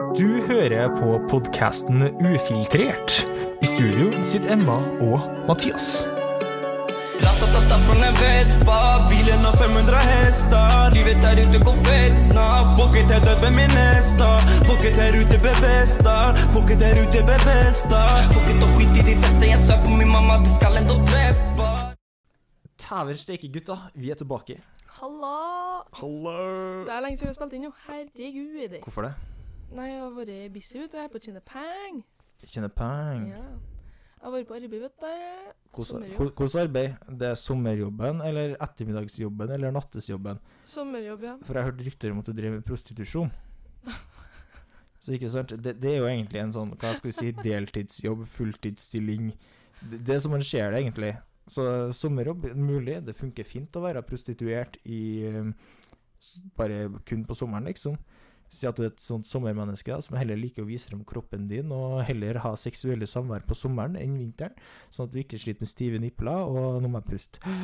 Du hører på podkasten Ufiltrert. I studio sitter Emma og Mathias. Ratatata från en vespa Bilen har 500 hester. Livet der ute går fett snart. Folket er död, vem är nästa? Folket här ute bevestar Folket här ute bevestar Folket har skitt i de fleste. Jeg sa på min mamma, det skal enda treffe. Tæver steike, gutta. Vi er tilbake. Halla! Hallo. Det er lenge siden vi har spilt inn, jo. Herregud. Hvorfor det? Nei, jeg har vært busy, vet du. Jeg er på Chinepang. Chinepang. Ja. Jeg har vært på arbeid, vet du. Hvordan arbeid? Det er sommerjobben eller ettermiddagsjobben eller nattesjobben? Sommerjobb, ja. For jeg hørte rykter om at du drev med prostitusjon. Så ikke sant? Det, det er jo egentlig en sånn, hva skal vi si, deltidsjobb, fulltidsstilling. Det, det er som man ser det, egentlig. Så sommerjobb, mulig. Det funker fint å være prostituert i eh, Bare kun på sommeren, liksom. Si at du er et sånt sommermenneske da, som heller liker å vise frem kroppen din, og heller ha seksuelle samvær på sommeren enn vinteren, sånn at du ikke sliter med stive nipler og nå må jeg puste.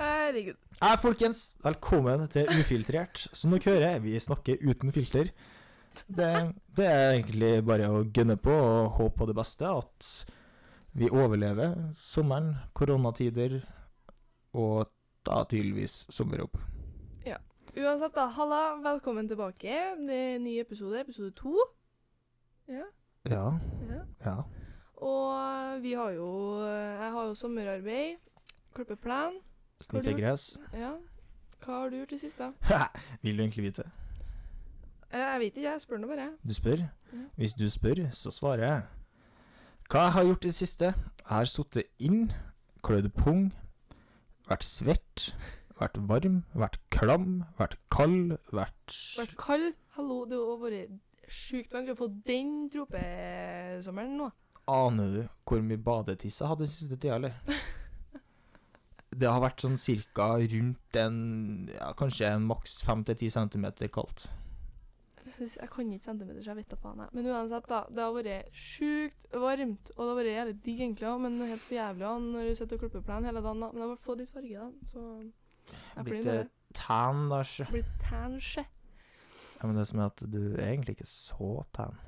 Herregud. Hei, folkens. Velkommen til Ufiltrert. Som dere hører, vi snakker uten filter. Det, det er egentlig bare å gønne på og håpe på det beste. At vi overlever sommeren, koronatider og da tydeligvis sommerjobb. Uansett, da. Halla, velkommen tilbake. Det er en ny episode. Episode to. Ja. Ja, ja. ja. Og vi har jo Jeg har jo sommerarbeid. Klippe plen. Sniffe gress. Ja. Hva har du gjort i det siste? Vil du egentlig vite? Eh, Jeg vet ikke, jeg spør nå bare. Du spør. Ja. Hvis du spør, så svarer jeg. Hva jeg har gjort i det siste? Jeg har sittet inn, klødd pung, vært svett, vært varm, vært klam, vært kald, vært Vært kald. Hallo, det har vært sjukt vanskelig å få den tropesommeren nå. Aner du hvor mye badetiss jeg hadde den siste tida, eller? Det har vært sånn cirka rundt en ja, Kanskje en maks 5-10 cm kaldt. Jeg kan ikke centimeter, så jeg vet da faen. Men uansett, da. Det har vært sjukt varmt. Og det har vært jævlig digg, egentlig men helt for jævlig når du sitter og klipper plen hele dagen. da. Men jeg har fått litt farge, da. Så Blitt eh, tan, da. Blitt sjø. Ja, men det som er at du er egentlig ikke så tan.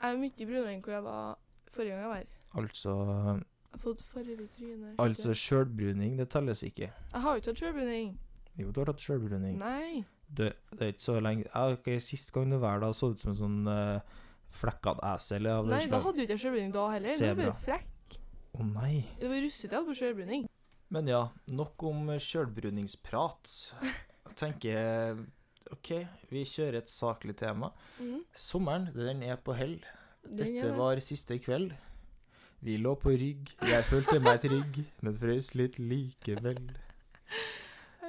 Jeg er mye brunere enn hvor jeg var forrige gang jeg var her. Altså Jeg har fått farge i trynet. Altså, sjølbruning, det telles ikke. Jeg har jo ikke hatt sjølbruning. Jo, du har hatt sjølbruning. Nei. Det, det er ikke så lenge ja, okay, Sist gang du var der, da så ut som en sånn uh, flekkete esel. Nei, da hadde jo ikke sjølbruning da heller. Det var bare frekk. Å nei. Det var russete jeg hadde på sjølbruning. Men ja, nok om sjølbruningsprat. Jeg tenker OK, vi kjører et saklig tema. Mm. Sommeren, den er på hell. Dette var siste kveld. Vi lå på rygg, jeg følte meg trygg, men frøs litt likevel.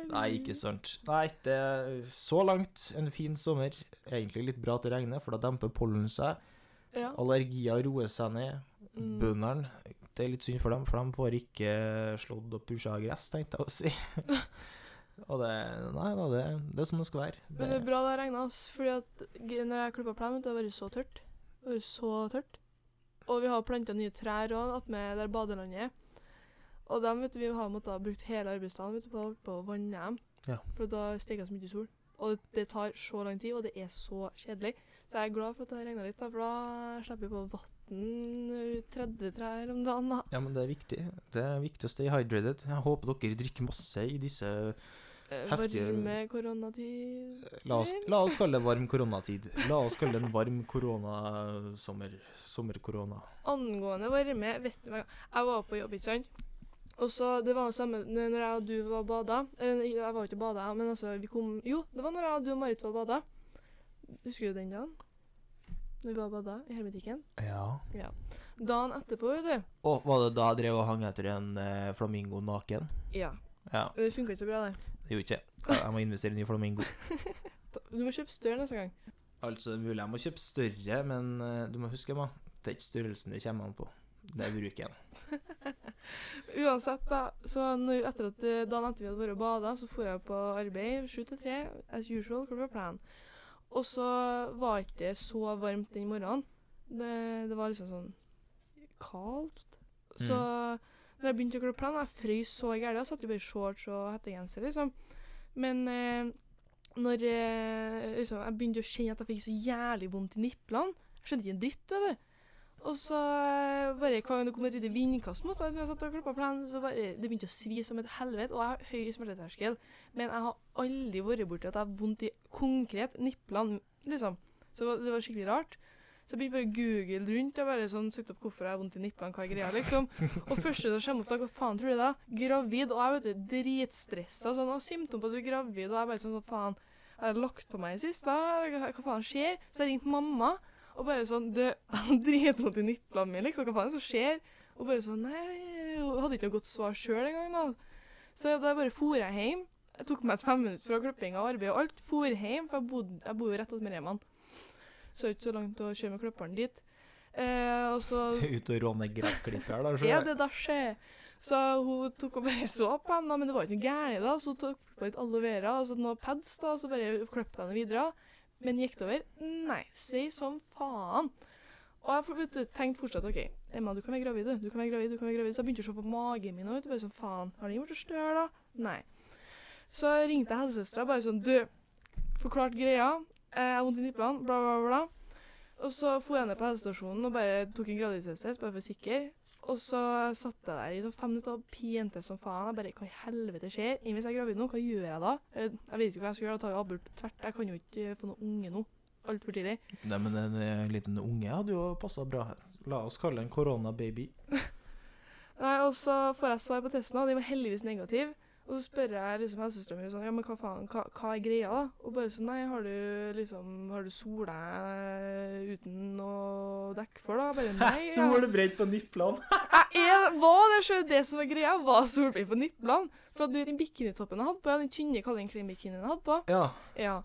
Nei, ikke sant. Nei, det er så langt en fin sommer. Egentlig litt bra at det regner, for da demper pollen seg. Ja. Allergier roer seg ned. Mm. Bøndene Det er litt synd for dem, for de får ikke slått og pusha gress, tenkte jeg å si. og det Nei da, det, det er sånn det skal være. Men det er bra det har regna, fordi at når jeg klippa plenen, det har vært så tørt. Det har vært så tørt. Og vi har planta nye trær òg attmed der badelandet er. Og dem vet du, vi har måttet brukt hele arbeidsdagen vet du, på, på å vanne dem. Ja. For da steiker så mye sol. Og det, det tar så lang tid, og det er så kjedelig. Så jeg er glad for at det har regna litt, da, for da slipper vi på vann 30 trær om dagen. da. Ja, men det er viktig. Det er viktig å stay hydrated. Jeg håper dere drikker masse i disse Eh, Heftige- Varme koronatid. La oss, la oss kalle det varm koronatid. La oss kalle det en varm koronasommer. Sommerkorona. Angående varme, vet du hva Jeg var på jobb, ikke sant? Og så, Det var det samme når jeg og du var bada. Jeg var ikke bada, men altså, vi kom Jo, det var når jeg og du og Marit var bada. Husker du den dagen? Når vi var bada i hermetikken? Ja. Dagen etterpå, vet du. Og var det da jeg drev og hang etter en eh, flamingo naken? Ja. Ja, Det funka ikke så bra, det. det gjorde ikke jeg. Jeg må investere i en ny flamingo. Du må kjøpe større neste gang. Altså, det er mulig jeg må kjøpe større, men uh, du må huske, ma, det er ikke størrelsen det kommer an på. Det er bruken. Uansett, da. Så når, etter at eh, dagen etter vi hadde vært og bada, så dro jeg på arbeid sju til tre, as usual, Hva var plan. Og så var ikke det så varmt den morgenen. Det, det var liksom sånn kaldt. Så når jeg begynte å klippe plenen, jeg frøs så gærent. Jeg satt jo bare i shorts og hettegenser, liksom. Men eh, når eh, liksom, jeg begynte å kjenne at jeg fikk så jævlig vondt i niplene Jeg skjønte ikke en dritt, vet du. Og så eh, bare hver gang det kom et lite vindkast mot meg, jeg så bare Det begynte å svi som et helvete. Og jeg har høy smerteterskel, men jeg har aldri vært borti at jeg har vondt i konkret niplene, liksom. Så det var, skikkelig rart. Så jeg begynte bare å google rundt og bare sånn søkte opp hvorfor jeg har vondt i nipplene, hva er greia, liksom. Og første som kommer opp, da, hva faen tror du er? Gravid. Og jeg vet du, dritstressa. Sånn, og symptom på at du er gravid, og jeg bare sånn, sånn faen, har jeg lagt på meg i siste? Hva, hva faen skjer? Så jeg ringte mamma, og bare sånn, du, han dritvondt i nipplene mine, liksom, hva faen er det som skjer? Og bare sånn, nei, hun hadde ikke noe godt svar sjøl engang, da. Så da bare for jeg hjem. Jeg tok meg et fem minutter fra klipping av arbeid og alt. For hjem, for jeg, bodde, jeg bor jo rett attmed Reman. Så det er ikke så langt å kjøre med klipperen dit. Eh, og så Ut og råne gressklipper da? ja, det da skjer. Så hun tok og bare så på henne, men det var ikke noe gærent. Så hun tok på litt aloe vera og så noen pads, da, og så bare klippet henne videre. Men gikk det over? Nei. Si som faen. Og jeg tenkte fortsatt OK, Emma, du kan være gravid, du. Du kan være gravid, du kan være gravid. Så jeg begynte å se på magen min og bare sånn faen, har den blitt støl, da? Nei. Så ringte jeg helsesøstera bare sånn Du, forklart greia. Eh, Jeg har vondt i nipplene, bla, bla, bla. Og så for jeg ned på helsestasjonen og bare tok en graviditetstest, bare for sikker. Og så satt jeg der i sånn fem minutter og pinte som faen. Jeg bare Hva i helvete skjer? Enn Hvis jeg er gravid nå, hva gjør jeg da? Eh, Jeg vet ikke hva jeg skal gjøre. Da tar jeg abort tvert. Jeg kan jo ikke eh, få noen unge nå. Altfor tidlig. Nei, men en, eh, liten unge hadde jo passa bra. La oss kalle en koronababy. Nei, og så får jeg svar på testen, og de var heldigvis negativ. Og så spør jeg liksom helsesøstera mi sånn, ja, men hva faen, hva, hva er greia, da? Og bare sånn, nei, har du liksom, har du sola uten noe dekk for, da? Bare nei. jeg Solbrent på niplene. Jeg var det så det som var greia, var solbrent på niplene. For at du vet den bikinitoppen jeg hadde på, ja, den tynne Calvin Klein-bikinien jeg hadde på, Ja. ja,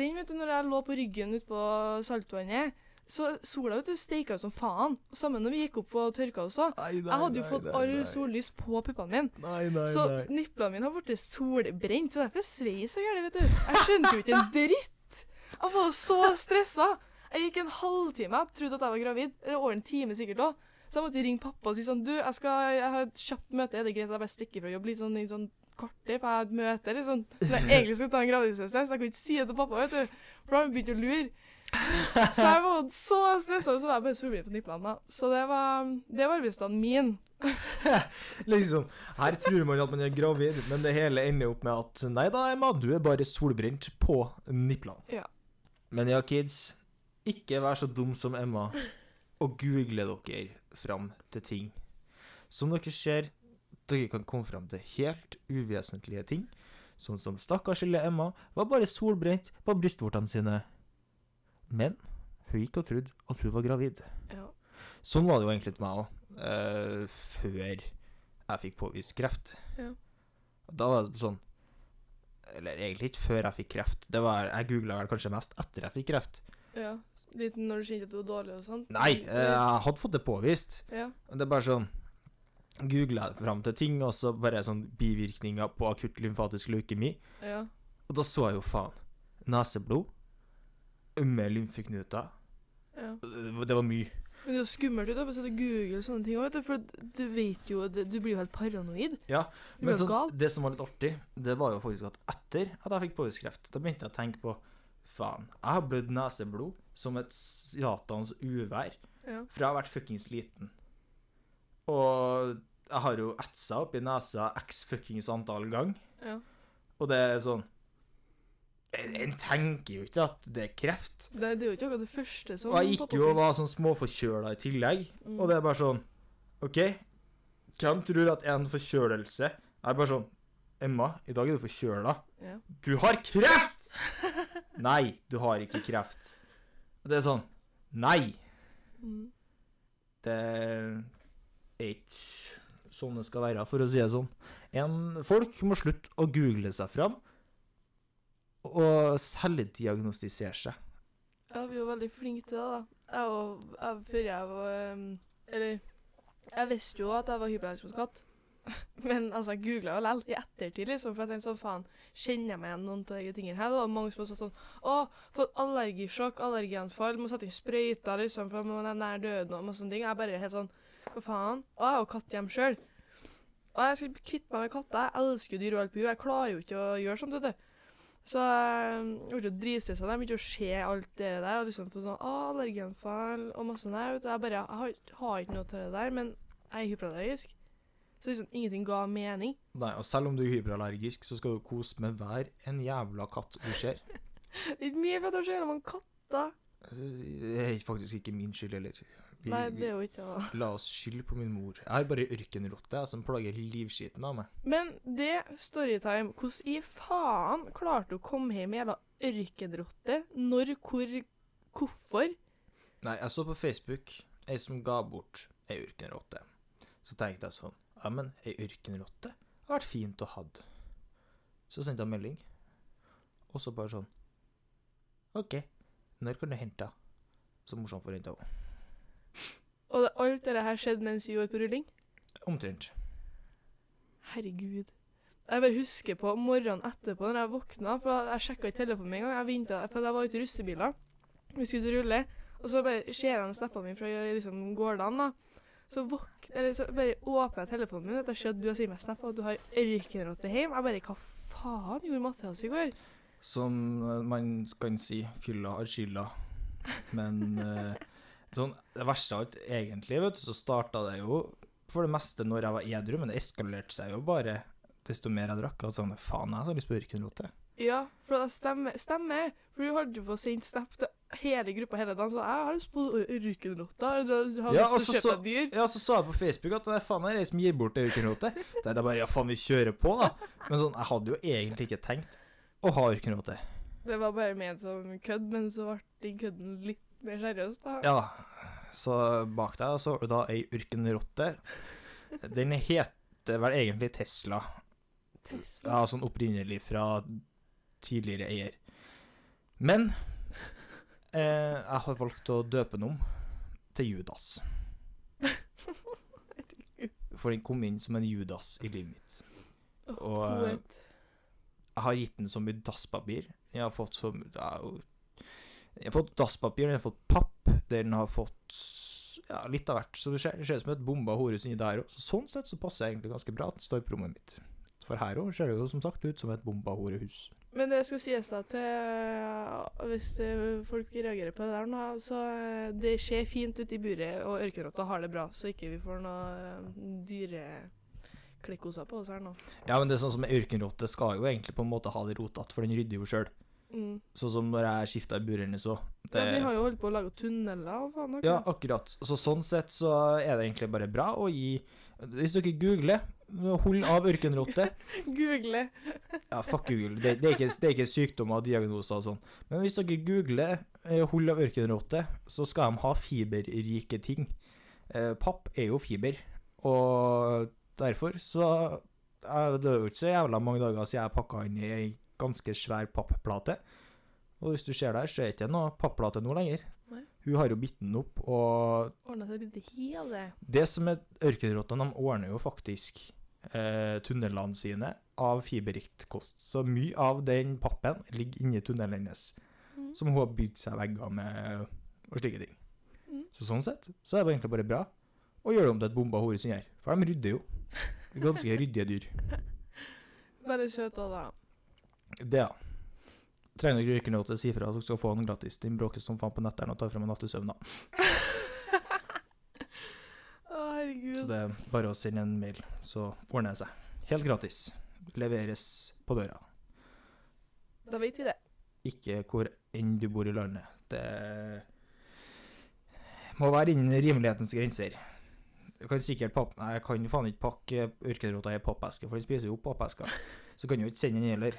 den vet du, når jeg lå på ryggen ute på saltvannet, så sola vet du, steika som faen. Samme når vi gikk opp og tørka også. Nei, nei, Jeg hadde jo nei, fått all sollys på puppene mine. Så nei. nipplene mine har blitt solbrent, så derfor svei jeg så gærent, vet du. Jeg skjønte jo ikke en dritt. Jeg var så stressa. Jeg gikk en halvtime, jeg trodde at jeg var gravid. Eller over en time sikkert òg. Så jeg måtte ringe pappa og si sånn Du, jeg, skal, jeg har et kjapt møte, er det greit at jeg bare stikker fra jobb litt sånn i sånn kvarter, for jeg har et møte, liksom. Så jeg egentlig skulle ta en graviditetstest, så jeg kunne ikke si det til pappa, vet du. For da har han begynt å lure. Så jeg var så stressa, så var jeg bare solbrent på nipplene. Så det var, det var arbeidsdagen min. Liksom, her tror man at man er gravid, men det hele ender opp med at Nei da, Emma, du er bare solbrent på nipplene. Ja. Men ja, kids, ikke vær så dum som Emma og google dere fram til ting. Som dere ser, dere kan komme fram til helt uvesentlige ting. Sånn som stakkars lille Emma var bare solbrent på brystvortene sine. Men hun gikk og trodde at hun var gravid. Ja. Sånn var det jo egentlig til meg òg, før jeg fikk påvist kreft. Ja. Da var det sånn Eller egentlig ikke før jeg fikk kreft. Det var, jeg googla vel kanskje mest etter jeg fikk kreft. Ja. Litt når du kjente at du var dårlig og sånn? Nei, uh, jeg hadde fått det påvist. Ja. Det er bare sånn Googla jeg fram til ting, og så bare sånn bivirkninger på akutt lymfatisk leukemi. Ja. Og da så jeg jo faen Neseblod, ømme lymfeknuter ja. Det var mye. Men det er jo skummelt å sitte og google sånne ting òg. For du vet jo Du blir jo helt paranoid. Ja, Men så, det som var litt artig, det var jo faktisk at etter at jeg fikk påviskreft, da begynte jeg å tenke på Faen, jeg har blødd neseblod som et satans uvær Ja. fra jeg har vært fuckings liten. Og jeg har jo etsa opp i nesa x fuckings antall gang, ja. og det er sånn En en tenker jo ikke at det er kreft. Det, det er jo ikke akkurat det første som Og jeg gikk jo og var sånn småforkjøla i tillegg, Mm. og det er bare sånn OK, hvem tror at en forkjølelse er bare sånn Emma, i dag er du forkjøla. Ja. Du har kreft! Nei, du har ikke kreft. Og det er sånn Nei, Mm. det er ikke sånn det skal være, for å si det sånn. En, folk må slutte å google seg fram og selvdiagnostisere seg. Ja, vi er jo veldig flinke til det, da. Jeg og, jeg, før jeg var um, Eller jeg visste jo at jeg var hyperallergisk. Men altså, jeg googla jo likevel i ettertid, liksom. For jeg tenkte sånn, faen, kjenner jeg meg igjen noen av de tingene her? Det var mange som sa sånn Å, fått allergisjokk, allergianfall, må sette inn sprøyter, liksom, for man er nær døden og masse sånne ting. Jeg bare helt sånn Hva faen? Og jeg har jo katt hjemme sjøl. Og jeg skulle kvitte meg med katter. Jeg elsker dyr og alt på jord. Jeg klarer jo ikke å gjøre sånt, vet du. Så jeg ble jo dritstressa. Jeg begynte å se alt det der. Og liksom få sånn allergenfall og masse sånn der. Og. Jeg bare jeg har, har ikke noe til det der, men jeg er hyperallergisk. Så liksom ingenting ga mening. Nei, og selv om du er hyperallergisk, så skal du kose med hver en jævla katt du ser. Det er ikke mye for fett å se om katter. Det er faktisk ikke min skyld heller. Vi, Nei, det er jo ikke det. la oss skylde på min mor. Jeg har bare ørkenrotte som plager livskiten av meg. Men det, storytime, hvordan i faen klarte du å komme hjem med jævla ørkenrotte? Når, hvor, hvorfor? Nei, jeg så på Facebook ei som ga bort ei ørkenrotte. Så tenkte jeg sånn Ja, men ei ørkenrotte har vært fint å ha. Så sendte jeg melding, og så bare sånn OK, når kan du hente henne? Så morsomt for å hente henne. Og det, alt dette her skjedde mens vi var på rulling? Omtrent. Herregud. Jeg bare husker på morgenen etterpå når jeg våkna, for jeg sjekka ikke telefonen min engang. Jeg ventet, for jeg var ute i russebiler. Vi skulle ut og rulle, og så bare ser jeg snappene mine fra liksom, gårdene. da. Så, våk, eller, så bare åpner jeg telefonen min, etter at du har sendt meg snap og du har ørkenrotte hjemme. Jeg bare Hva faen gjorde Mathias i går? Som eh, man kan si, fylla har skylda. Men eh, sånn, det verste av alt, egentlig, vet du, så starta det jo for det meste når jeg var edru, men det eskalerte seg jo bare desto mer jeg drakk. Og sånn, faen, jeg har lyst på ørkenrote. Ja, for det stemmer. stemmer. For du holdt jo på sendt snap til hele gruppa hele dagen, så jeg har lyst på ørkenrotta. Har Ja, og til så å så-. Ja, så sa jeg på Facebook at det er faen meg ei som gir bort ørkenrote. Da Det er det bare ja, faen, vi kjører på, da. Men sånn, jeg hadde jo egentlig ikke tenkt å ha ørkenrote. Det var bare ment som kødd, men så ble den kødden litt mer seriøst, da. Ja, så bak deg så har du da ei ørkenrotte. Den heter vel egentlig Tesla. Tesla. Ja, sånn opprinnelig fra tidligere eier. Men eh, jeg har valgt å døpe den om til Judas. For den kom inn som en Judas i livet mitt. Åh, og, eh. Jeg har gitt den så mye dasspapir. Jeg har fått så mye Jeg har fått dasspapir, den har fått papp, den har fått ja, litt av hvert. Så det ser, det ser ut som et bomba horehus inni der òg. Så sånn sett så passer jeg egentlig ganske bra at den står på rommet mitt. For her òg ser det jo som sagt ut som et bomba horehus. Men det skal sies da til Hvis folk reagerer på det der nå, så eh, det ser fint ut i buret, og ørkenrotta har det bra, så ikke vi får noe dyre klikkoser på oss her nå. Ja, men det er sånn som ørkenrotte skal jo egentlig på en måte ha det rotete, for den rydder jo sjøl. Mm. Sånn som når jeg skifta i burene så. Det, Ja, de har jo holdt på å lage tunneler og faen. Okay. Ja, akkurat. Så sånn sett så er det egentlig bare bra å gi Hvis dere googler 'hold av ørkenrotte' Google. Ja, fuck Google. Det, det, er ikke, det er ikke sykdommer og diagnoser og sånn. Men hvis dere googler eh, 'hold av ørkenrotte', så skal de ha fiberrike ting. Eh, papp er jo fiber, og derfor så er Det er jo ikke så jævla mange dager siden jeg pakka inn i ei ganske svær papplate. Og hvis du ser der, så er det ikke noe papplate nå lenger. Nei. Hun har jo bitt den opp, og Ordna seg litt hele. det som er ørkenrottene, de ordner jo faktisk eh, tunnelene sine av fiberrikt kost. Så mye av den pappen ligger inni tunnelen hennes, Mm. som hun har bygd seg vegger med og slike ting. Mm. Så sånn sett så er det egentlig bare bra å gjøre det om til et bomba hore som gjør. For de rydder jo. Ganske ryddige dyr. Bare skjøt òg, da. Det, ja. Trenger dere ørkenrotte, si fra at dere skal få den gratis. Den bråker som faen på netteren og tar frem en nattesøvn, da. Å, herregud. Så det er bare å sende en mail, så ordner det seg. Helt gratis. Leveres på døra. Da vet vi det. Ikke hvor enn du bor i landet. Det må være innen rimelighetens grenser. Du kan sikkert papp... Nei, jeg kan faen ikke pakke ørkenrota i pappeske, for den spiser jo opp pappeska. Så kan du jo ikke sende den heller.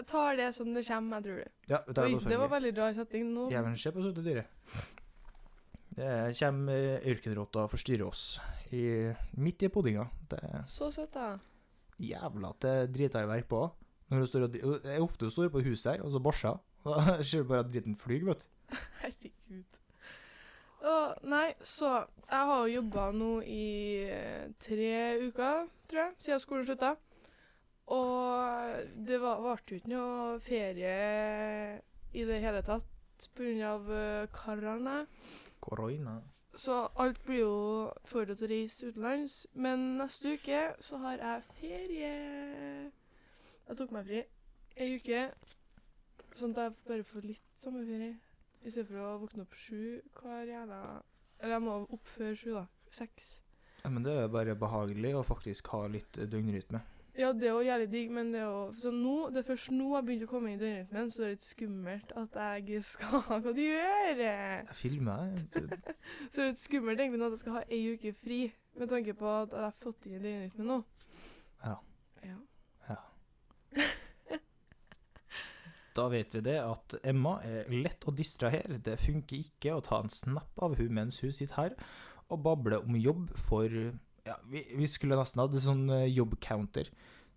Jeg tar det som det kommer, jeg tror det. Ja, vi tar Oi, det på det var veldig rar setting nå. Jævelen, se på søte dyret. Det kommer ørkenrotta og forstyrrer oss i, midt i poddinga. Det Så søtt, da. jævla at det driter i verk på. Når du står og, det er ofte står på huset her, og så bæsjer. Da ser du bare at driten flyr, vet du. Herregud. Å, nei, så Jeg har jo jobba nå i eh, tre uker, tror jeg, siden skolen slutta. Og det var- varte jo ikke noe ferie i det hele tatt pga. Karene. Korona. Så alt blir jo for å reise utenlands. Men neste uke så har jeg ferie. Jeg tok meg fri. ei uke, sånn at jeg bare får litt sommerferie. I stedet for å våkne opp sju hver jævla Eller jeg må opp før sju, da. Seks. Ja, men det er bare behagelig å faktisk ha litt eh, døgnrytme. Ja, det er jo jævlig digg, men det er jo Så nå, det er først nå jeg begynte å komme inn i døgnrytmen, så det er litt skummelt at jeg skal Hva du gjør? Jeg filmer. jeg. Så det er litt skummelt egentlig at jeg skal ha ei uke fri, med tanke på at jeg har fått inn i døgnrytmen nå. Ja. Ja. Da vet vi det at Emma er lett å distrahere. Det funker ikke å ta en snap av hun mens hun sitter her og babler om jobb for ja, vi, vi skulle nesten hatt en sånn jobb-counter.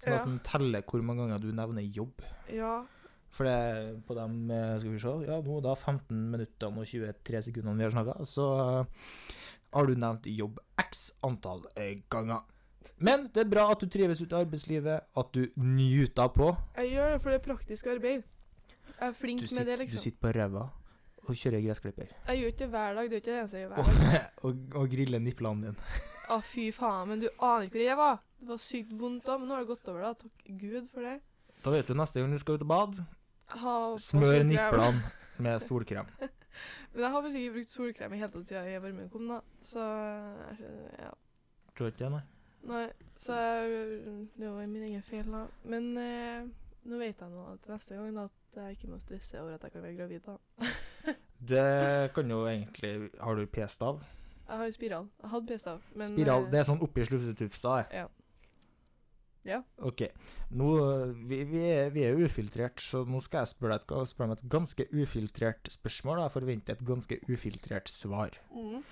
Sånn at den teller hvor mange ganger du nevner jobb. ja. For det på de eh, Skal vi se Ja, nå da 15 minuttene og 23 sekundene vi har snakka, så eh, har du nevnt jobb x antall eh, ganger. Men det er bra at du trives ute i arbeidslivet, at du nyter på. Jeg gjør det, for det er praktisk arbeid. Jeg er flink sitter, med det, liksom. du sitter på ræva og kjører gressklipper. Jeg gjør ikke det hver dag. Det er ikke det eneste jeg gjør hver dag. og, og griller nipplene dine. Å, fy faen, men du aner ikke hvor jeg var. Det var sykt vondt da, men nå har det gått over, da. Takk Gud for det. Da vet du neste gang du skal ut og bade, smør niplene med solkrem. Men jeg har faktisk ikke brukt solkrem i hele tatt siden jeg varmen kom, da. Så ja. Tror ikke det, nei. Nei, så det var min egen feil, da. Men eh, nå vet jeg nå at neste gang da, at jeg ikke må stresse over at jeg kan være gravid. da. Det kan jo egentlig Har du p-stav? Jeg har jo spiral. Jeg hadde p-stav, men Spiral. eh, Det er sånn oppi slufsetufsa. Ja. Ja. OK. Nå, vi, vi, er, vi er ufiltrert, så nå skal jeg spørre deg et, spørre et ganske ufiltrert spørsmål. Jeg forventer et ganske ufiltrert svar. mm.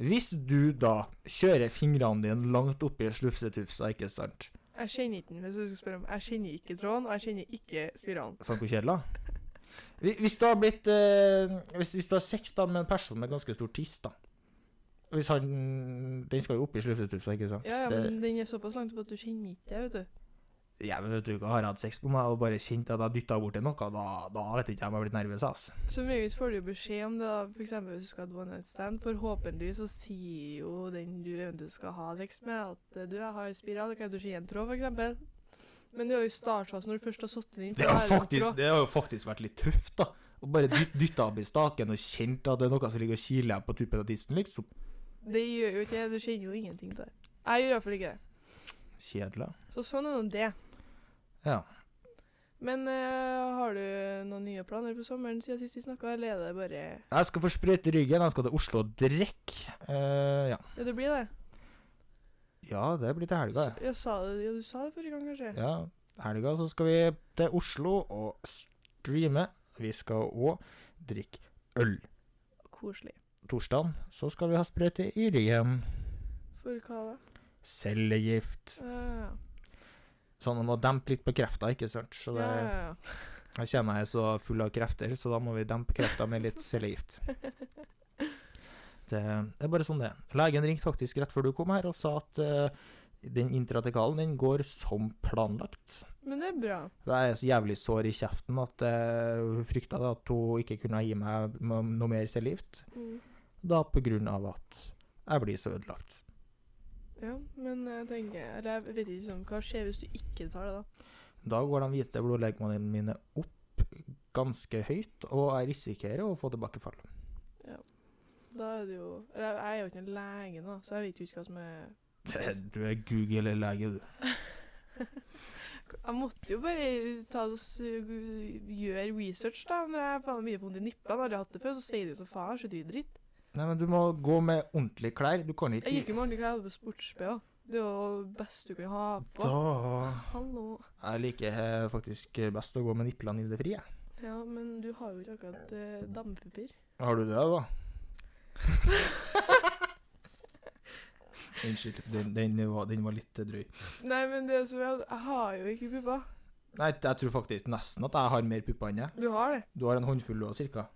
Hvis du da kjører fingrene dine langt oppi slufsetufsa, ikke sant Jeg kjenner ikke den, hvis du skal spørre om. Jeg kjenner ikke tråden, og jeg kjenner ikke spiralen. Faen, hvor kjedelig, da. Hvis du har blitt eh, hvis, hvis du har sex da med en person med ganske stor tiss, da Hvis han Den skal jo opp i slufsetufsa, ikke sant? Ja, ja, Det- men den er såpass langt opp at du kjenner ikke det, vet du. Ja, men vet du hva, har jeg hatt sex på meg og bare kjent at jeg dytta borti noe, da, da vet jeg ikke om jeg har blitt nervøs, ass. Så mye får du jo beskjed om det, da. Eksempel hvis du skal ha one night stand. Forhåpentligvis så sier jo den du eventuelt skal ha sex med, at eh, du, jeg har spiral, kan du skje en tråd, eksempel. Men det er jo i startfasen når du først har satt den inn. Det har, det faktisk, det har jo faktisk vært litt tøft, da. Å bare dyt, dytte opp i staken og kjent at det er noe som ligger og kiler på tuppen av tissen, liksom. Det gjør jo ikke det. Du kjenner jo ingenting til det. Jeg gjør iallfall ikke det. Kjedelig. Så sånn er nå det. Ja. Men eh, har du noen nye planer for sommeren siden sist vi snakka, eller er det bare Jeg skal få sprøyte ryggen, jeg skal til Oslo og drikke. Uh, ja. Ja, det blir det. ja, det blir til helga. Ja, ja, du sa det forrige gang, kanskje? Ja, helga så skal vi til Oslo og streame. Vi skal òg drikke øl. Koselig. Torsdag så skal vi ha sprøyte i ryggen. For hva da? Cellegift. Ja, Sånn å må dempe litt på krefta, ikke sant. Så det, ja, ja. ja. jeg kjenner jeg er så full av krefter, så da må vi dempe krefta med litt cellegift. Det, det er bare sånn det er. Legen ringte faktisk rett før du kom her og sa at eh, den intratekalen den går som planlagt. Men det er bra. Det er så jævlig sår i kjeften at jeg frykta at hun ikke kunne gi meg noe mer cellegift. Mm. Da på grunn av at jeg blir så ødelagt. Ja, men jeg tenker jeg vet ikke sånn, hva skjer hvis du ikke tar det, da? Da går de hvite blodlegemene mine opp ganske høyt, og jeg risikerer å få tilbakefall. Da er det jo jeg er jo ikke lege nå, så jeg vet jo ikke hva som er Det, du er Google-lege, du. Jeg måtte jo bare ta oss, gjøre research, da. Når jeg faen mye vondt i nipplene, har jeg hatt det før, så sier du så faen, så mye dritt. Nei, men du må gå med ordentlige klær. Du kan Jeg gikk jo med ordentlige klær på sports-BH. Det er jo det beste du kan ha på. Da Hallo. Jeg liker eh, faktisk best å gå med niplene i det frie. Ja, men du har jo ikke akkurat eh, dampepapir. Har du det, da? Unnskyld, den, den, var, den var litt drøy. Nei, men det så jeg, jeg har jo ikke pupper. Nei, jeg tror faktisk nesten at jeg har mer pupper enn deg. Du har det. Du har en håndfull òg, cirka.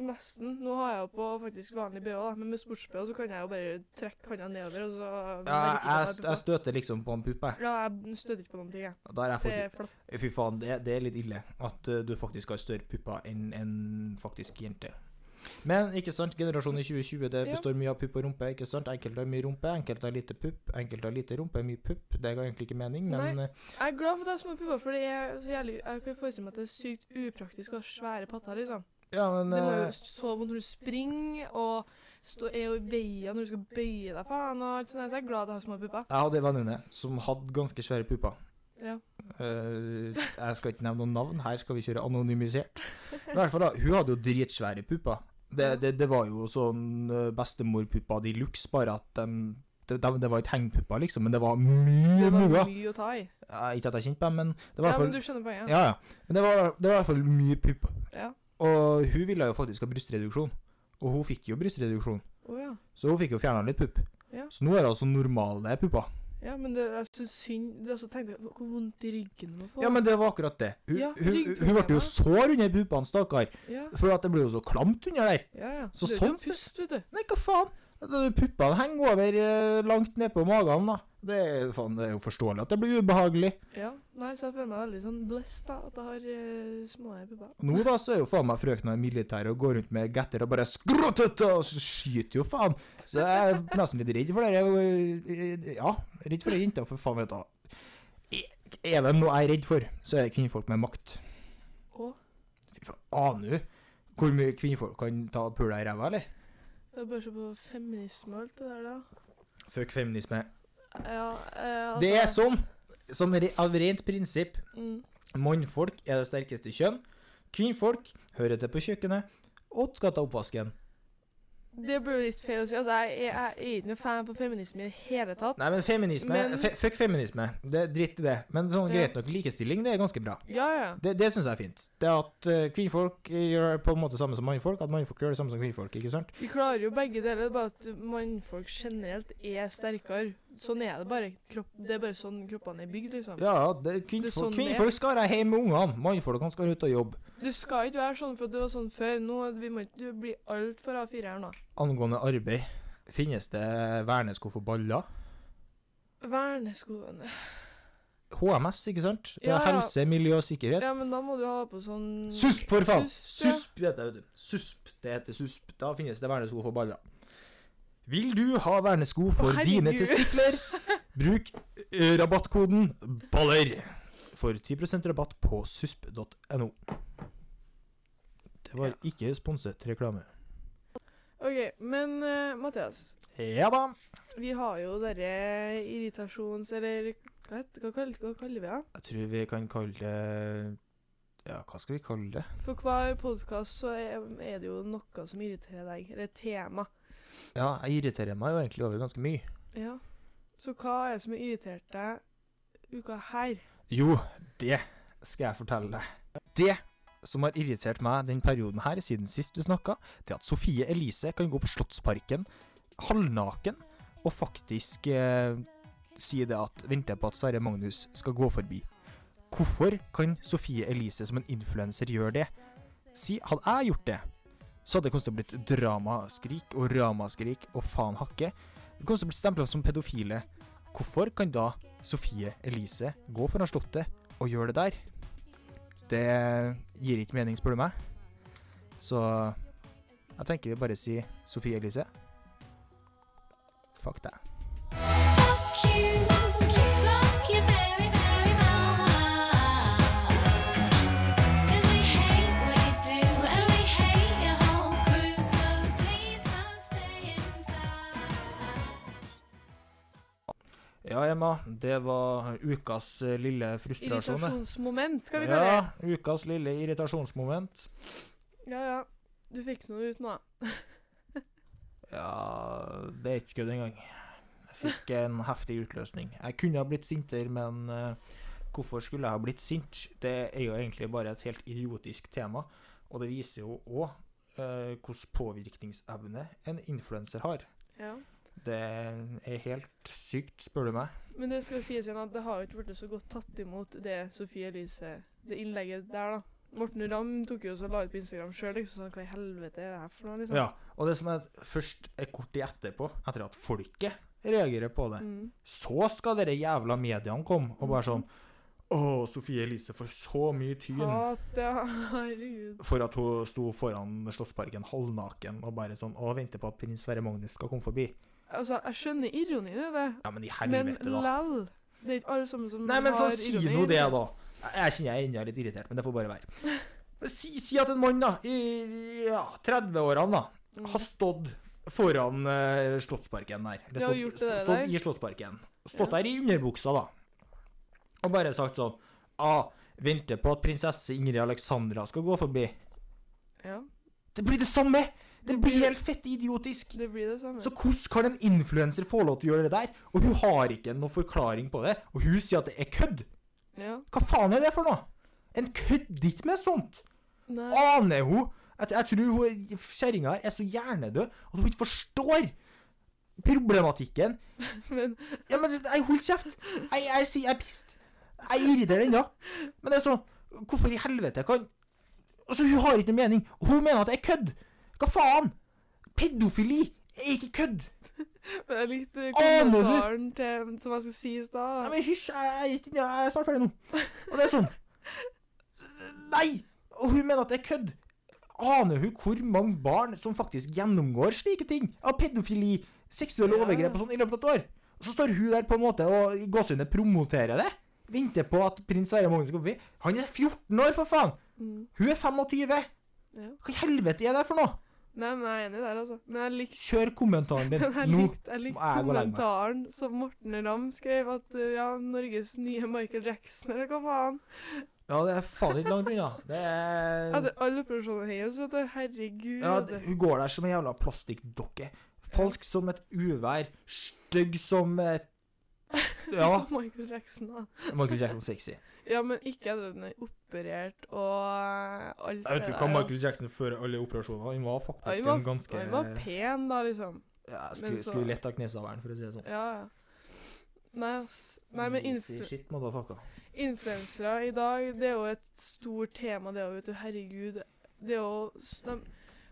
Nesten. Nå har jeg jo på faktisk vanlig BH, da. men med sports-BH så kan jeg jo bare trekke hånda nedover, og så Ja, jeg, jeg, støter liksom på en pupper. Ja, jeg støter ikke på noen ting, jeg. Jeg Det er flott. Fy faen, det, det er litt ille at eh, du faktisk har større pupper enn en faktisk jente. Men ikke sant, generasjonen i 2020 det består mye av pupp og rumpe. ikke sant? Enkelte har mye rumpe, enkelte har lite pupp, enkelte har lite rumpe, mye pupp. Det ga egentlig ikke mening, men Nei. eh, Jeg er glad for at jeg har små pupper, for det så jævlig Jeg kan forestille meg at det er sykt upraktisk å ha svære patter, liksom. ja, men Det må eh, jo så vondt når du springer, og stå, er jo i veien når du skal bøye deg, faen, og alt sånt. Så jeg er glad jeg har små pupper. Jeg hadde en venninne som hadde ganske svære pupper. Ja. Uh, jeg skal ikke nevne noen navn, her skal vi kjøre anonymisert. Men i hvert fall da, Hun hadde jo dritsvære pupper. Det, det, det var jo sånn eh, bestemorpupper de luxe, bare at de, det, de, det var ikke hengepupper, liksom, men det var mye Det var mye å ta i. Ja, Ikke at jeg kjente på dem, men det var i Ja, hvert men fall du skjønner poenget? ja, ja. Men det var, det var i hvert fall mye pupp. Ja. Og hun ville jo faktisk ha brystreduksjon. Og hun fikk jo brystreduksjon, Oh, ja. så hun fikk jo fjerna litt pupp. Ja. Så nå er det altså normale pupper. Ja, men det jeg så synd det så tenkte jeg, Hvor vondt i ryggen hun får. Ja, men det var akkurat det. Hun, Ja, hun, hun ble jo sår under puppene, stakkar. ja, For at det ble jo så klamt under der. ja. ja. Så det sånn du. Nei, hva faen? Puppene henger over eh, langt ned på magen, da. Det er, faen, det er jo forståelig at det blir ubehagelig. Ja, nei, så jeg føler meg veldig sånn blessed, da, at jeg har uh, små pupper. Nå da så er jo faen meg frøkna i militæret og går rundt med getter og bare skrottete, og så skyter jo faen. Så jeg er nesten litt redd for det. Eh, Ja, redd for ei jente, for faen vet du. Er det noe jeg er redd for, så er det kvinnfolk med makt. Å, Fy faen, aner du hvor mye kvinnfolk kan ta pula i ræva, eller? Det er bare så på feminisme og alt det der, da. Fuck feminisme. Ja, eh, altså, Det er sånn, som re av rent prinsipp. Mm. Mannfolk er det sterkeste kjønn. Kvinnfolk hører til på kjøkkenet og skal ta oppvasken. Det blir litt feil å si. Altså, jeg, jeg, jeg er ikke noe fan på feminisme i det hele tatt. Nei, men feminisme Men- fe Fuck feminisme. Det er Dritt i det. Men sånn det, greit nok, likestilling det er ganske bra. Ja, ja. Det, det syns jeg er fint. Det at uh, kvinnfolk gjør på en måte samme som mannfolk, at mannfolk gjør det samme som kvinnfolk. ikke sant? Vi klarer jo begge deler, det er bare at mannfolk generelt er sterkere. Sånn er det bare. Kropp, det er bare sånn kroppene er bygd, liksom. Ja, det, kvinnfolk, Det sånn kvinnfolk skal være hjemme med ungene. Mannfolk skal ut og jobbe. Det skal ikke være sånn, for det var sånn før. Nå vi må ikke bli altfor A4 her nå. Angående arbeid, finnes det vernesko for baller? Verneskoene HMS, ikke sant? Det er Ja, ja. helse, miljø og sikkerhet. Ja, men da må du ha på sånn SUSP, for faen! Susp, ja. Heter det. SUSP. Det heter SUSP. Da finnes det vernesko for baller. Vil du ha vernesko for Å, dine testikler? Bruk eh, rabattkoden BALLER for 10 rabatt på susp.no. Det var ikke sponset reklame. OK, men uh, Mathias. Ja da. Vi har jo dere irritasjons... Eller hva, heter, hva, kaller, hva kaller vi det? Jeg tror vi kan kalle det Ja, hva skal vi kalle det? For hver podkast så er, er det jo noe som irriterer deg. Eller et tema. Ja, jeg irriterer meg jo egentlig over ganske mye. Ja. Så hva er det som har irritert deg uka her? Jo, det skal jeg fortelle deg. Det som har irritert meg den perioden her, siden sist vi snakka, er at Sofie Elise kan gå på Slottsparken halvnaken og faktisk eh, si det at venter på at Sverre Magnus skal gå forbi. Hvorfor kan Sofie Elise som en influenser gjøre det? Si, hadde jeg gjort det, så hadde det kanskje blitt dramaskrik og ramaskrik og faen hakke. Det kunne blitt stempla som pedofile. Hvorfor kan da Sofie Elise gå foran Slottet og gjøre det der? Det gir ikke mening, spør du meg. Så jeg tenker vi bare sier Sofie Elise. Fuck deg. Ja, Emma, det var ukas eh, lille frustrasjon. Irritasjonsmoment, skal vi kalle Ja, ukas lille irritasjonsmoment. Ja, ja. Du fikk noe ut nå. Ja, det er ikke kødd engang. Jeg fikk en heftig utløsning. Jeg kunne ha blitt sintere, men uh, hvorfor skulle jeg ha blitt sint? Det er jo egentlig bare et helt idiotisk tema, og det viser jo òg uh, hvilken påvirkningsevne en influenser har. Ja. Det er helt sykt, spør du meg. Men det skal sies igjen at det har jo ikke blitt så godt tatt imot det Sofie Elise Det innlegget der, da. Morten Ramm tok jo også og la ut på Instagram sjøl, liksom. Sånn, hva i helvete er det her for noe, liksom? Ja, og det som er først er kort tid etterpå, etter at folket reagerer på det, Mm. så skal dere jævla mediene komme og bare sånn Å, Sofie Elise får så mye tyn Hat, ja. Herregud. for at hun sto foran Slottsparken halvnaken og bare sånn Å, venter på at prins Sverre Magnus skal komme forbi. Altså, jeg skjønner ironien i det, Ja, men i men helvete, da. lell. Det er ikke alle sammen som Nei, men så si ironi, nå det, da. Jeg kjenner jeg er ennå litt irritert, men det får bare være. Si, si at en mann da, i ja, 30-årene da, Mm. har stått foran uh, Slottsparken der. Eller Ja, stått, gjort det der. stått i Slottsparken. Stått Ja. der i underbuksa, da. Og bare sagt sånn ah, Venter på at prinsesse Ingrid Alexandra skal gå forbi. Ja, Det blir det samme! Det Det blir helt fett idiotisk. det blir det samme. Så hvordan kan en influenser få lov til å gjøre det der? Og hun har ikke noen forklaring på det. Og hun sier at det er kødd. Ja. Hva faen er det for noe? En kødder ikke med sånt. Nei. Aner hun? Jeg, jeg tror kjerringa er så hjernedød at hun ikke forstår problematikken. Men Ja, men jeg holder kjeft. Jeg, jeg sier jeg er pissed. Jeg irriterer ennå. Men det er sånn Hvorfor i helvete kan Altså, hun har ikke noe mening. Hun mener at det er kødd. Hva faen? Pedofili er ikke kødd. men jeg likte kommentaren kommentaren til, som jeg skulle si i stad. Nei, men hysj, jeg, jeg, jeg er snart ferdig nå. Og det er sånn Nei! Og hun mener at det er kødd. Aner hun hvor mange barn som faktisk gjennomgår slike ting? Av pedofili, seksuelle Ja. overgrep og sånn i løpet av et år. Og så står hun der på en måte og i gåsehudet promoterer det. Venter på at prins Sverre Magnus skal bli Han er 14 år, for faen! Mm. Hun er 25. Ja. Hva i helvete er det for noe? Nei, men jeg er enig der, altså. Men jeg likte Kjør kommentaren din jeg nå. likte, jeg likte jeg kommentaren som Morten Ramm skrev, at uh, ja, Norges nye Michael Jackson, eller hva faen. Ja, det er faen ikke langt unna. Det er Hadde alle operasjoner hennes, vet du. Herregud. Ja, det, hun går der som en jævla plastikkdokke. Falsk som et uvær. Stygg som et Ja. Michael Jackson, da. Michael Jackson sexy. Ja, men ikke etter at den er operert og alt Jeg vet ikke hva Michael Jackson før alle operasjoner Han var faktisk han var- en ganske Han var pen, da, liksom. ja, skulle, så- skulle lett av knesaveren, for å si det sånn. Ja, ja. Nei, ass. Nei, men influ shit, influensere i dag, det er jo et stort tema, det òg, vet du. Herregud. Det er jo de,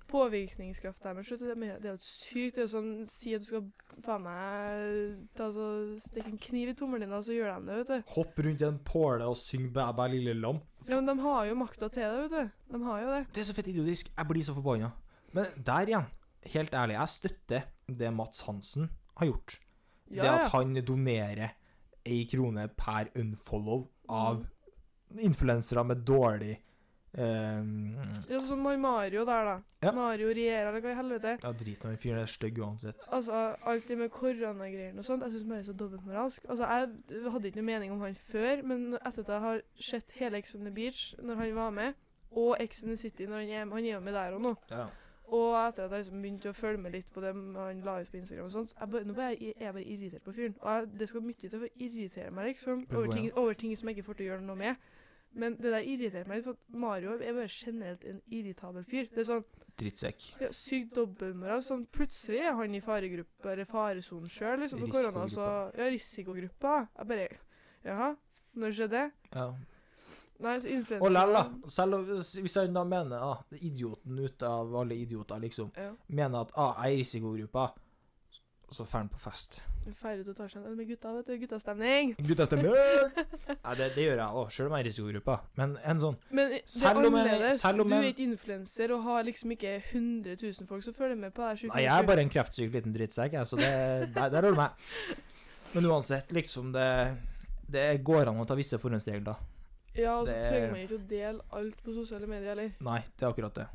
Påvirkningskrafta deres, vet du, det er det jo sykt. Det er jo sånn Si at du skal faen meg ta så stikke en kniv i tommelen din, og så gjør de det, vet du. Hopp rundt i en påle og syng bæ, bæ, lille lam. Ja, men de har jo makta til det, vet du. De har jo det. Det er så fett idiotisk. Jeg blir så forbanna. Men der igjen, helt ærlig, jeg støtter det Mats Hansen har gjort. Ja, det at han donerer ei krone per unfollow av influensere med dårlig ehm, Ja, som Mario der, da. Ja. Mario Riera, eller hva i helvete. Ja, drit nå i fyren, er stygg uansett. Altså, alt det med koronagreiene og sånt, jeg syns bare er så dobbeltmoralsk. Altså, jeg hadde ikke noe mening om han før, men etter at jeg har sett hele Ex on the Beach når han var med, og Ex on the City når han er, han er jo med der og nå, Ja. og etter at jeg liksom begynte å følge med litt på det han la ut på Instagram og sånt, så jeg bare, nå bare, jeg er bare irritert på fyren. Og jeg, det skal mye til for å irritere meg, liksom, over ting, over ting som jeg ikke får til å gjøre noe med. Men det der irriterer meg litt, for Mario er bare generelt en irritabel fyr. Det er sånn Drittsekk. ja, sykt dobbeltmoral. Sånn, plutselig er han i faregruppa, eller faresonen sjøl, liksom, for korona. Så, ja, risikogruppa. Jeg bare Jaha, når skjedde det? Ja. Nei, så influensa Og lell, da. Selv om- hvis han da mener ah, idioten ut av alle idioter, liksom, Ja. mener at ah, jeg er i risikogruppa, så drar han på fest. Ferdig, ut og tar seg en øl med gutta, vet du. Guttastemning. Guttastemning! ja, det, det gjør jeg òg, sjøl om jeg er i risikogruppa. Men en sånn Men det er Selv om jeg- annerledes. selv du er ikke influenser og har liksom ikke 100 000 folk som følger med på deg. Nei, jeg er bare en kreftsyk liten drittsekk, jeg, så det, der, der holder meg. Men uansett, liksom, det, det går an å ta visse forhåndsregler. Ja, og så trenger man ikke å dele alt på sosiale medier heller. Nei, det er akkurat det.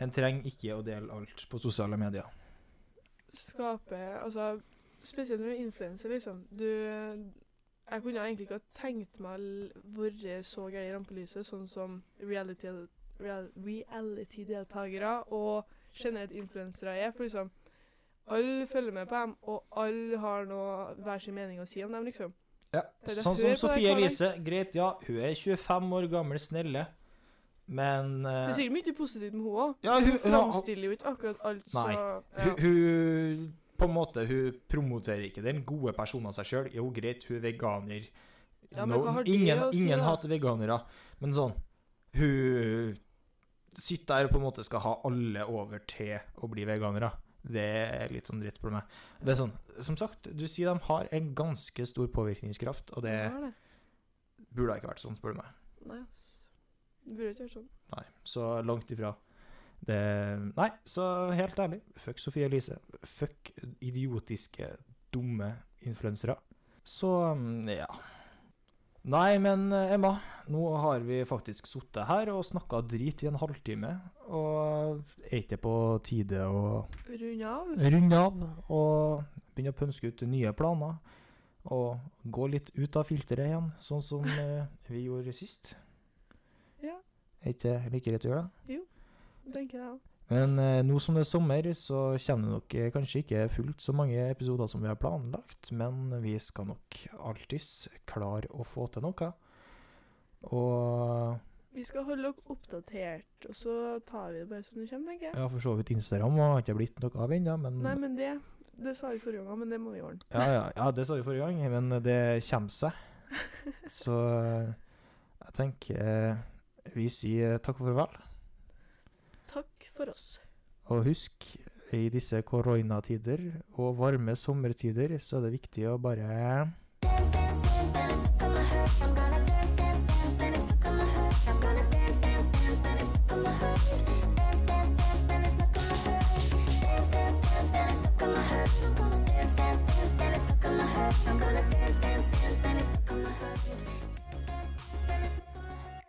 En trenger ikke å dele alt på sosiale medier. Skape Altså, spesielt når du er influenser, liksom. Du Jeg kunne egentlig ikke ha tenkt meg å være så gæren i rampelyset, sånn som reality- real- reality-deltakere og generelt influensere er. For liksom Alle følger med på dem, og alle har noe hver sin mening å si om dem, liksom. Ja, Sånn som Sofie. Elise. Greit, ja, hun er 25 år gammel, snille, men Det eh, er sikkert mye positivt med henne òg. Ja, hun, Hun framstiller jo ikke akkurat alt så Nei. ja. hun, hun På en måte, hun promoterer ikke den gode personen av seg sjøl. Jo, greit, hun er veganer. Ja, men hva har det ingen si, ingen hater veganere, men sånn Hun sitter der og på en måte skal ha alle over til å bli veganere. Det er litt sånn dritt for meg. Det er sånn, som sagt, du sier de har en ganske stor påvirkningskraft, og det Ja, det. burde ikke vært sånn, spør du meg. Nei. Det burde ikke gjort sånn. Nei, så langt ifra. Det Nei, så helt ærlig, fuck Sofie Elise. Fuck idiotiske, dumme influensere. Så mm, ja. Nei, men eh, Emma, nå har vi faktisk sittet her og snakka drit i en halvtime. Og er ikke det på tide å Runde av. runde av og begynne å pønske ut nye planer? Og gå litt ut av filteret igjen, sånn som eh, vi gjorde sist? Ja, Er ikke det like å gjøre det? tenker jeg òg. Men eh, nå som det er sommer, så kommer det nok eh, kanskje ikke fullt så mange episoder som vi har planlagt, men vi skal nok alltids klare å få til noe. Og Vi skal holde dere oppdatert, og så tar vi det bare som det kommer, tenker jeg. ja, for så vidt Instagram, har ikke blitt noe av ennå, men Nei, men det Det sa vi forrige gang, men det må vi ordne. ja, ja, ja, det sa vi forrige gang, men det kommer seg. Så eh, jeg tenker eh, vi sier takk for farvel. Takk for oss. Og husk, i disse koronatider og varme sommertider, så er det viktig å bare